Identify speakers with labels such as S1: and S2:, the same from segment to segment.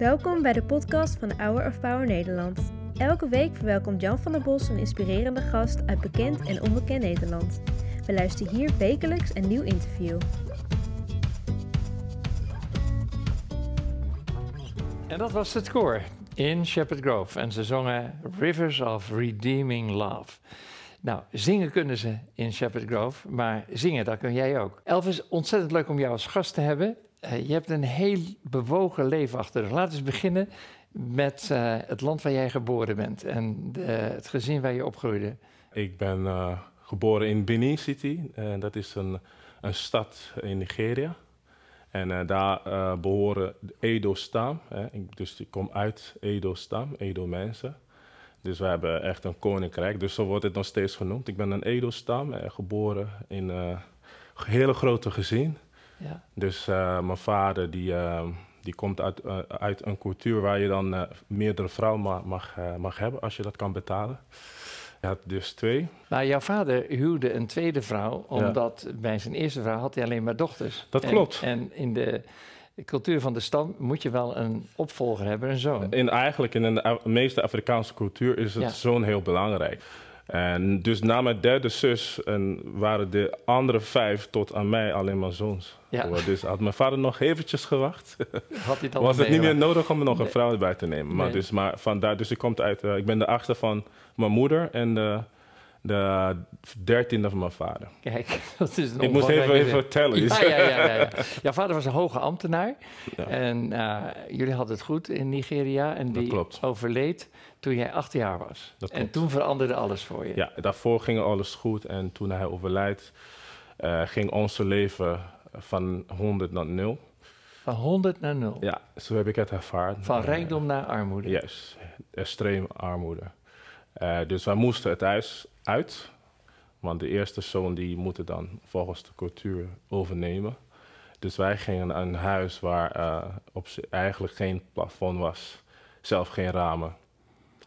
S1: Welkom bij de podcast van Hour of Power Nederland. Elke week verwelkomt Jan van der Bos een inspirerende gast uit bekend en onbekend Nederland. We luisteren hier wekelijks een nieuw interview.
S2: En dat was het koor in Shepherd Grove. En ze zongen Rivers of Redeeming Love. Nou, zingen kunnen ze in Shepherd Grove, maar zingen, dat kun jij ook. Elvis, ontzettend leuk om jou als gast te hebben. Uh, je hebt een heel bewogen leven achter Laten we beginnen met uh, het land waar jij geboren bent en het gezin waar je opgroeide.
S3: Ik ben uh, geboren in Benin City. dat is een, een stad in Nigeria. En daar behoren de Edo-stam. Dus ik kom uit Edo-stam, Edo-mensen. Dus we hebben echt een koninkrijk. Dus zo wordt het nog steeds genoemd. Ik ben een Edo-stam, geboren in een hele grote gezin. Ja. Dus uh, mijn vader die, uh, die komt uit, uh, uit een cultuur waar je dan meerdere vrouwen mag, mag, mag, hebben als je dat kan betalen. Hij had dus twee.
S2: Maar jouw vader huwde een tweede vrouw, omdat ja. bij zijn eerste vrouw had hij alleen maar dochters.
S3: Dat klopt.
S2: En in de cultuur van de stam moet je wel een opvolger hebben, een zoon.
S3: In, eigenlijk in de meeste Afrikaanse cultuur is het ja. zoon heel belangrijk. En dus na mijn derde zus en waren de andere vijf tot aan mij alleen maar zoons. Ja. Dus had mijn vader nog eventjes gewacht. Had hij dan was het niet meer nodig om er nog een vrouw bij te nemen. Maar, nee. dus, maar vandaar, dus ik, komt uit, uh, ik ben de achtste van mijn moeder en de, de dertiende van mijn vader.
S2: Kijk, dat is een
S3: Ik moest even, even vertellen.
S2: Ja, ja, ja, ja, ja. Jouw vader was een hoge ambtenaar. Ja. En uh, jullie hadden het goed in Nigeria. En die overleed toen jij acht jaar was. Dat en toen veranderde alles voor je.
S3: Ja, daarvoor ging alles goed. En toen hij overlijdt, uh, ging ons leven van 100 naar 0.
S2: Van 100 naar 0?
S3: Ja, zo heb ik het ervaren.
S2: Van rijkdom naar armoede?
S3: Juist, extreem armoede. Uh, dus wij moesten het huis uit. Want de eerste zoon die moet dan volgens de cultuur overnemen. Dus wij gingen naar een huis waar uh, op eigenlijk geen plafond was. Zelf geen ramen.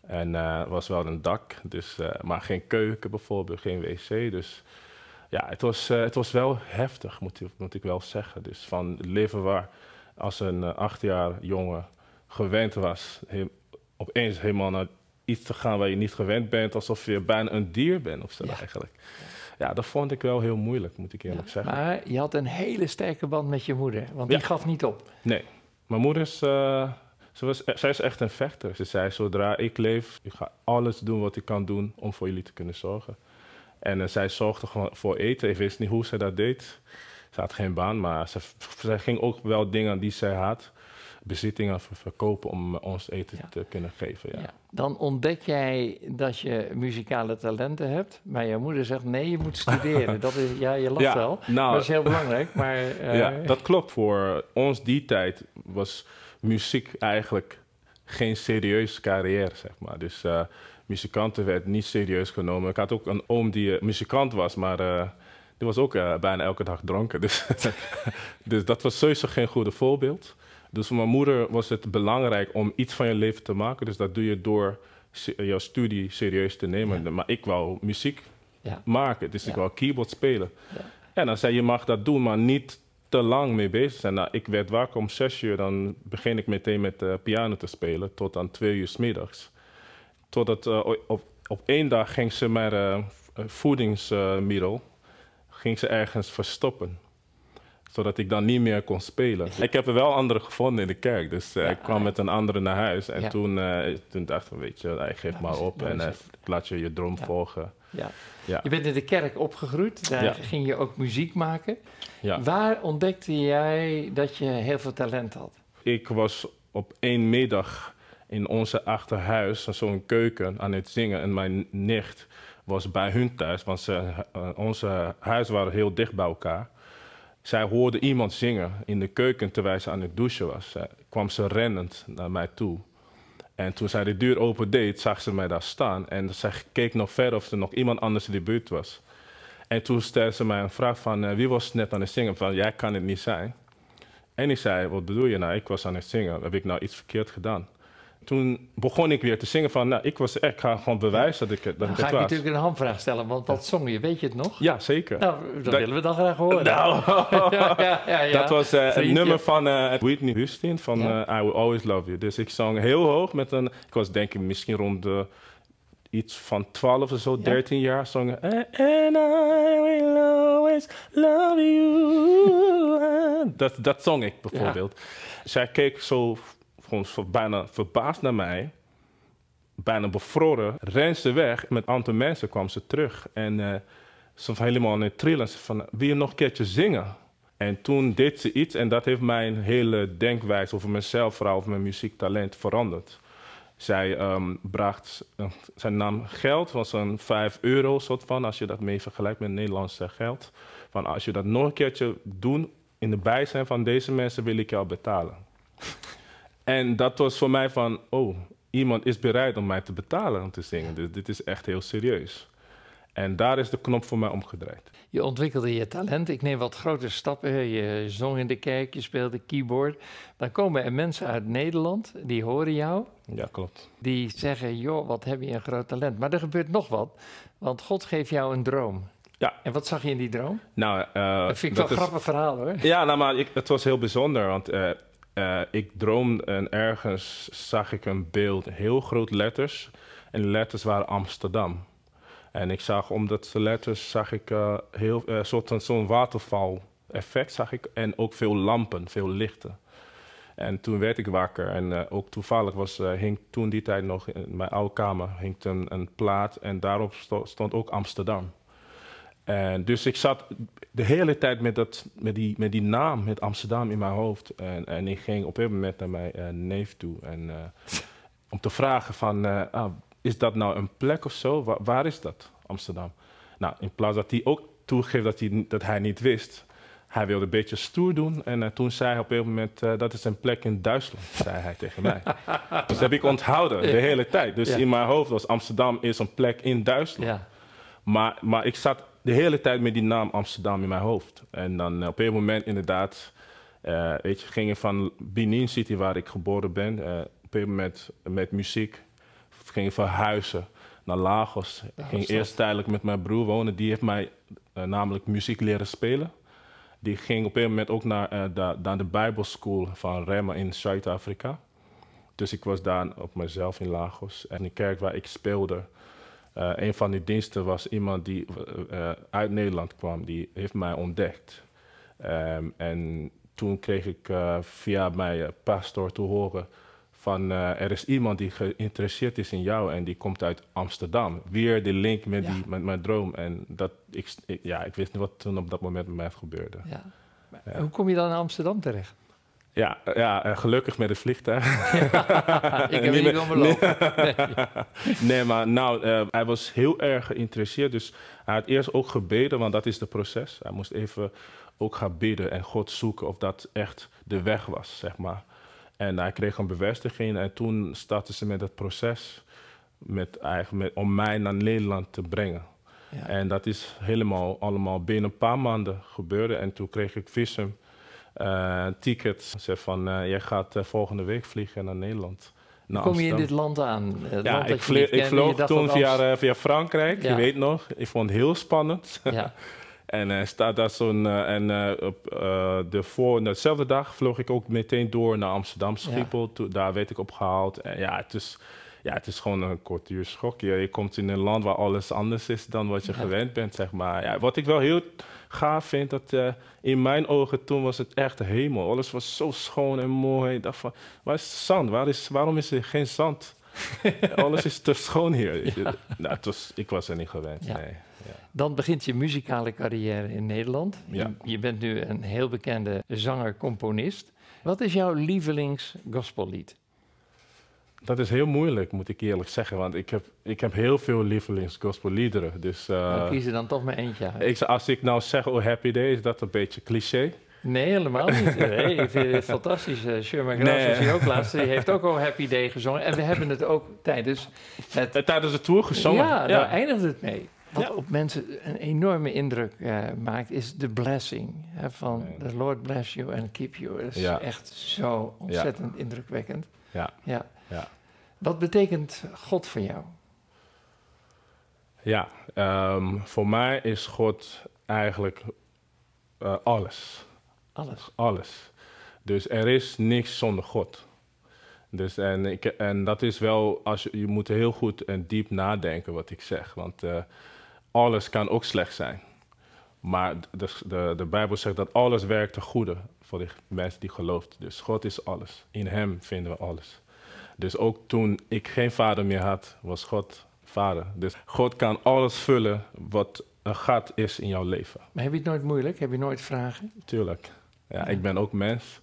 S3: En uh, was wel een dak, dus, uh, maar geen keuken bijvoorbeeld, geen wc. Dus ja, het was, het was wel heftig, moet, moet ik wel zeggen. Dus van leven waar als een acht jaar jongen gewend was, opeens helemaal naar iets te gaan waar je niet gewend bent, alsof je bijna een dier bent of zo ja. eigenlijk. Ja, dat vond ik wel heel moeilijk, moet ik eerlijk ja, zeggen.
S2: Maar je had een hele sterke band met je moeder, want die gaf niet op.
S3: Nee, mijn moeder is ze was, zij is echt een vechter. Ze zei, zodra ik leef, ik ga alles doen wat ik kan doen om voor jullie te kunnen zorgen. En uh, zij zorgde gewoon voor eten. Ik wist niet hoe ze dat deed. Ze had geen baan, maar ze, ze ging ook wel dingen die zij had, bezittingen verkopen om ons eten ja. te kunnen geven. Ja. ja.
S2: Dan ontdek jij dat je muzikale talenten hebt, maar je moeder zegt nee, je moet studeren. dat is, ja, je lacht wel, nou, dat is heel belangrijk. Maar, uh,
S3: ja, dat klopt. Voor ons die tijd was muziek eigenlijk geen serieuze carrière, zeg maar. Dus uh, muzikanten werd niet serieus genomen. Ik had ook een oom die uh, muzikant was, maar die was ook bijna elke dag dronken. Dus, dus dat was sowieso geen goede voorbeeld. Dus voor mijn moeder was het belangrijk om iets van je leven te maken. Dus dat doe je door jouw studie serieus te nemen. Ja. Maar ik wou muziek ja. maken, dus ik wou keyboard spelen. En dan zei je mag dat doen, maar niet te lang mee bezig zijn. Nou, ik werd wakker om zes uur, dan begin ik meteen met uh, piano te spelen tot aan twee uur s middags. Totdat uh, op, op één dag ging ze mijn uh, voedingsmiddel ging ze ergens verstoppen. Zodat ik dan niet meer kon spelen. Ik heb er wel andere gevonden in de kerk. Dus ja, ik kwam met een andere naar huis. En ja. toen, toen dacht ik, weet je, ik geef ja, maar op en laat je je droom volgen.
S2: Ja. Je bent in de kerk opgegroeid, daar ging je ook muziek maken. Ja. Waar ontdekte jij dat je heel veel talent had?
S3: Ik was op één middag in onze achterhuis, zo'n keuken, aan het zingen. En mijn nicht was bij hun thuis, want ze, onze huizen waren heel dicht bij elkaar. Zij hoorde iemand zingen in de keuken terwijl ze aan het douchen was. Zij kwam ze rennend naar mij toe. En toen zij de deur open deed, zag ze mij daar staan. En ze keek nog verder of er nog iemand anders in de buurt was. En toen stelde ze mij een vraag van, uh, wie was net aan het zingen? Van, jij kan het niet zijn. En ik zei, wat bedoel je nou? Ik was aan het zingen. Heb ik nou iets verkeerd gedaan? Toen begon ik weer te zingen van, nou, ik was echt, ik ga gewoon bewijzen dat ik, dat
S2: Dan
S3: ik
S2: ga
S3: het
S2: ik
S3: was.
S2: natuurlijk een handvraag stellen, want wat zong je? Weet je het nog?
S3: Ja, zeker.
S2: Nou, dat,
S3: Dat-
S2: willen we dan graag horen.
S3: Nou,
S2: ja, ja, ja,
S3: dat was eh, een
S2: Vriendje.
S3: nummer van eh, Whitney Houston van eh, I Will Always Love You. Dus ik zong heel hoog met een, ik was denk ik misschien rond de, iets van 12 of zo,
S2: Ja.
S3: 13 jaar, zong ik, And I will always love you. dat, dat zong ik bijvoorbeeld. Zij keek zo gewoon bijna verbaasd naar mij. Bijna bevroren. Rent ze weg. Met een aantal mensen kwam ze terug. En eh, ze was helemaal in trillen. Ze van, wil je nog een keertje zingen? En toen deed ze iets. En dat heeft mijn hele denkwijze over mezelf, vooral over mijn muziektalent, veranderd. Zij ehm, bracht, eh, zij nam geld, was een 5 euro soort van, als je dat mee vergelijkt met Nederlands eh, geld. Van als je dat nog een keertje doet in de bijzijn van deze mensen, wil ik jou betalen. En dat was voor mij van, oh, iemand is bereid om mij te betalen om te zingen. Dus dit is echt heel serieus. En daar is de knop voor mij omgedraaid.
S2: Je ontwikkelde je talent. Ik neem wat grote stappen. Je zong in de kerk, je speelde keyboard. Dan komen er mensen uit Nederland, die horen jou.
S3: Ja, klopt.
S2: Die zeggen, joh, wat heb je een groot talent. Maar er gebeurt nog wat, want God geeft jou een droom.
S3: Ja.
S2: En wat zag je in die droom?
S3: Nou, eh,
S2: dat vind ik wel
S3: is-
S2: een grappig verhaal hoor.
S3: Ja, nou, maar ik, het was heel bijzonder, want eh, eh, ik droomde en ergens zag ik een beeld, heel groot letters. En de letters waren Amsterdam. En ik zag, omdat de letters, zag ik eh, heel, eh, soort van zo'n waterval effect, zag ik. En ook veel lampen, veel lichten. En toen werd ik wakker en ook toevallig was, hing toen die tijd nog in mijn oude kamer hing een, een plaat en daarop sto- stond ook Amsterdam. En dus ik zat de hele tijd met, dat, met, die, met die naam, met Amsterdam in mijn hoofd. En, en ik ging op een moment naar mijn eh, neef toe. En, eh, om te vragen van, eh, ah, is dat nou een plek of zo? Wa- waar is dat, Amsterdam? Nou, in plaats dat hij ook toegeeft dat hij, dat hij niet wist... Hij wilde een beetje stoer doen. En toen zei hij op een moment, dat is een plek in Duitsland, zei hij tegen mij. dus dat heb ik onthouden de hele tijd. Dus
S2: Ja.
S3: in mijn hoofd was Amsterdam is een plek in Duitsland.
S2: Ja.
S3: Maar, maar ik zat de hele tijd met die naam Amsterdam in mijn hoofd. En dan eh, op een moment inderdaad, eh, weet je, ging ik van Benin City, waar ik geboren ben, eh, op een moment met muziek, ging ik verhuizen naar Lagos. Ik ging eerst tijdelijk met mijn broer wonen, die heeft mij namelijk muziek leren spelen. Die ging op een moment ook naar, da- naar de Bijbelschool van Rema in Zuid-Afrika. Dus ik was daar op mezelf in Lagos. En de kerk waar ik speelde, eh, een van die diensten was iemand die eh, eh, uit Nederland kwam. Die heeft mij ontdekt. Ehm, en toen kreeg ik via mijn pastor te horen van er is iemand die geïnteresseerd is in jou en die komt uit Amsterdam. Weer de link met,
S2: Ja.
S3: die, met mijn droom. En dat, ik, ik- ja, ik wist niet wat toen op dat moment met mij gebeurde.
S2: ja. Hoe kom je dan in Amsterdam terecht?
S3: Ja, ja eh, gelukkig met het vliegtuig.
S2: ik heb
S3: Niet
S2: om beloofd.
S3: nee, maar nou, eh, hij was heel erg geïnteresseerd. Dus hij had eerst ook gebeden, want dat is het proces. Hij moest even ook gaan bidden en God zoeken of dat echt de weg was, zeg maar. En hij kreeg een bevestiging en toen startten ze met het proces met, eigenlijk met, om mij naar Nederland te brengen.
S2: Ja.
S3: En dat is helemaal allemaal binnen een paar maanden gebeurde. En toen kreeg ik visum, eh ticket. Ze zei van, eh, jij gaat eh, volgende week vliegen naar Nederland. Naar
S2: Hoe kom je in dit land aan? Het
S3: Ja,
S2: land
S3: ik, ik vloog toen via, via Frankrijk,
S2: Ja.
S3: je weet nog. Ik vond het heel spannend.
S2: Ja,
S3: en staat daar zo'n. en op de voor, dezelfde dag vloog ik ook meteen door naar Amsterdam, Schiphol. Toen- daar werd ik opgehaald. En ja, het is, ja, het is gewoon een kwartier schok. Je, je komt in een land waar alles anders is dan wat je
S2: Ja.
S3: gewend bent, zeg maar. Ja, wat ik wel heel gaaf vind, dat eh, in mijn ogen toen was het echt de hemel. Alles was zo schoon en mooi. Ik dacht van, waar is zand? Waar is, waarom is er geen zand? Alles is te schoon hier. Nou, het was, ik was er niet gewend,
S2: Ja.
S3: nee. Ja.
S2: Dan begint je muzikale carrière in Nederland. Je, je bent nu een heel bekende zanger-componist. Wat is jouw lievelings gospellied?
S3: Dat is heel moeilijk, moet ik eerlijk zeggen. Want ik heb, ik heb heel veel lievelings gospelliederen. Dus eh,
S2: Dan kies er dan toch maar eentje uit.
S3: ik, als ik nou zeg Oh Happy Day, is dat een beetje cliché.
S2: Nee, helemaal niet. Nee, ik vind het fantastisch. Uh, Sherman
S3: Nee.
S2: was hier ook laatst. Die heeft ook al Happy Day gezongen. En we hebben het ook tijdens het...
S3: Eh, Tijdens de tour gezongen.
S2: Ja, daar eindigt het mee. Wat
S3: Ja.
S2: op mensen een enorme indruk eh, maakt, is de blessing. Hè, van
S3: Nee.
S2: the Lord bless you and keep you. Dat is
S3: Ja.
S2: echt zo ontzettend indrukwekkend.
S3: Ja.
S2: Ja.
S3: Ja.
S2: Wat betekent God voor jou?
S3: Ja, ehm, voor mij is God eigenlijk uh, alles.
S2: Alles.
S3: Alles. Dus er is niks zonder God. Dus en, ik, en dat is wel, als je, je moet heel goed en diep nadenken wat ik zeg. Want uh, alles kan ook slecht zijn. Maar de, de, de Bijbel zegt dat alles werkt ten goede voor de mensen die geloven. Dus God is alles. In Hem vinden we alles. Dus ook toen ik geen vader meer had, was God vader. Dus God kan alles vullen wat een gat is in jouw leven.
S2: Maar heb je het nooit moeilijk? Heb je nooit vragen?
S3: Tuurlijk. Ja, ja. ik ben ook mens.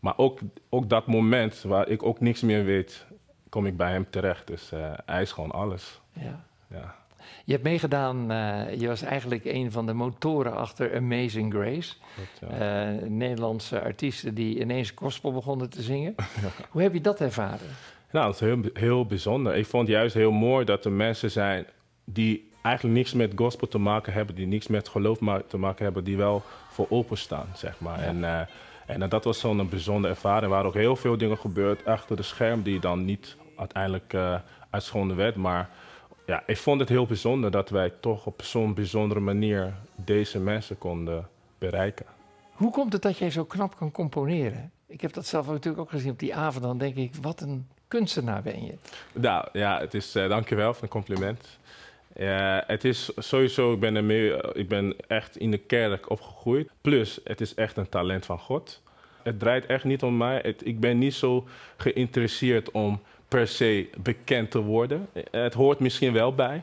S3: Maar ook, ook dat moment waar ik ook niks meer weet, kom ik bij hem terecht. Dus uh, hij is gewoon alles.
S2: Ja.
S3: ja.
S2: Je hebt meegedaan, uh, je was eigenlijk een van de motoren achter Amazing Grace.
S3: Ja.
S2: uh, Nederlandse artiesten die ineens gospel begonnen te zingen. Hoe heb je dat ervaren?
S3: Nou, dat is heel, heel bijzonder. Ik vond juist heel mooi dat er mensen zijn die eigenlijk niks met gospel te maken hebben, die niks met geloof te maken hebben, die wel voor openstaan, zeg maar.
S2: Ja.
S3: En, uh, en dat was zo'n bijzondere ervaring. Er waren ook heel veel dingen gebeurd achter de scherm die dan niet uiteindelijk uitgeschonden werd. Maar ja, ik vond het heel bijzonder dat wij toch op zo'n bijzondere manier deze mensen konden bereiken.
S2: Hoe komt het dat jij zo knap kan componeren? Ik heb dat zelf natuurlijk ook gezien op die avond. Dan denk ik, wat een kunstenaar ben je.
S3: Nou ja, het is, uh, dankjewel voor een compliment. Uh, het is sowieso, ik ben, er mee, ik ben echt in de kerk opgegroeid. Plus, het is echt een talent van God. Het draait echt niet om mij. Het, ik ben niet zo geïnteresseerd om per se bekend te worden. Het hoort misschien wel bij.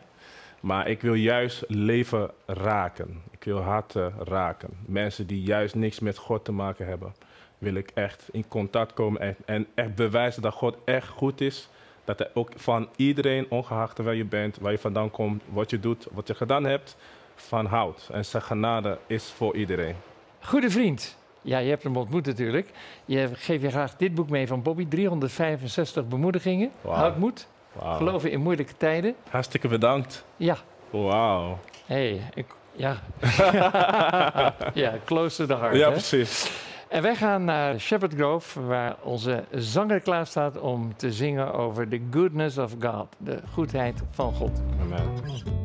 S3: Maar ik wil juist leven raken. Ik wil harten raken. Mensen die juist niks met God te maken hebben, wil ik echt in contact komen en, en echt bewijzen dat God echt goed is. Dat hij ook van iedereen, ongeacht waar je bent, waar je vandaan komt, wat je doet, wat je gedaan hebt, van houdt. En zijn genade is voor iedereen.
S2: Goede vriend. Ja, je hebt hem ontmoet natuurlijk. Je geeft je graag dit boek mee van Bobby. 365 bemoedigingen.
S3: Wow.
S2: Houd moed.
S3: Wow.
S2: Geloven in moeilijke tijden.
S3: Hartstikke bedankt.
S2: Ja.
S3: Wauw.
S2: Hé, hey, ik... Ja. ja, close to the heart.
S3: Ja,
S2: hè?
S3: precies.
S2: En wij gaan naar Shepherd Grove, waar onze zanger klaar staat om te zingen over the goodness of God. De goedheid van God.
S3: Amen.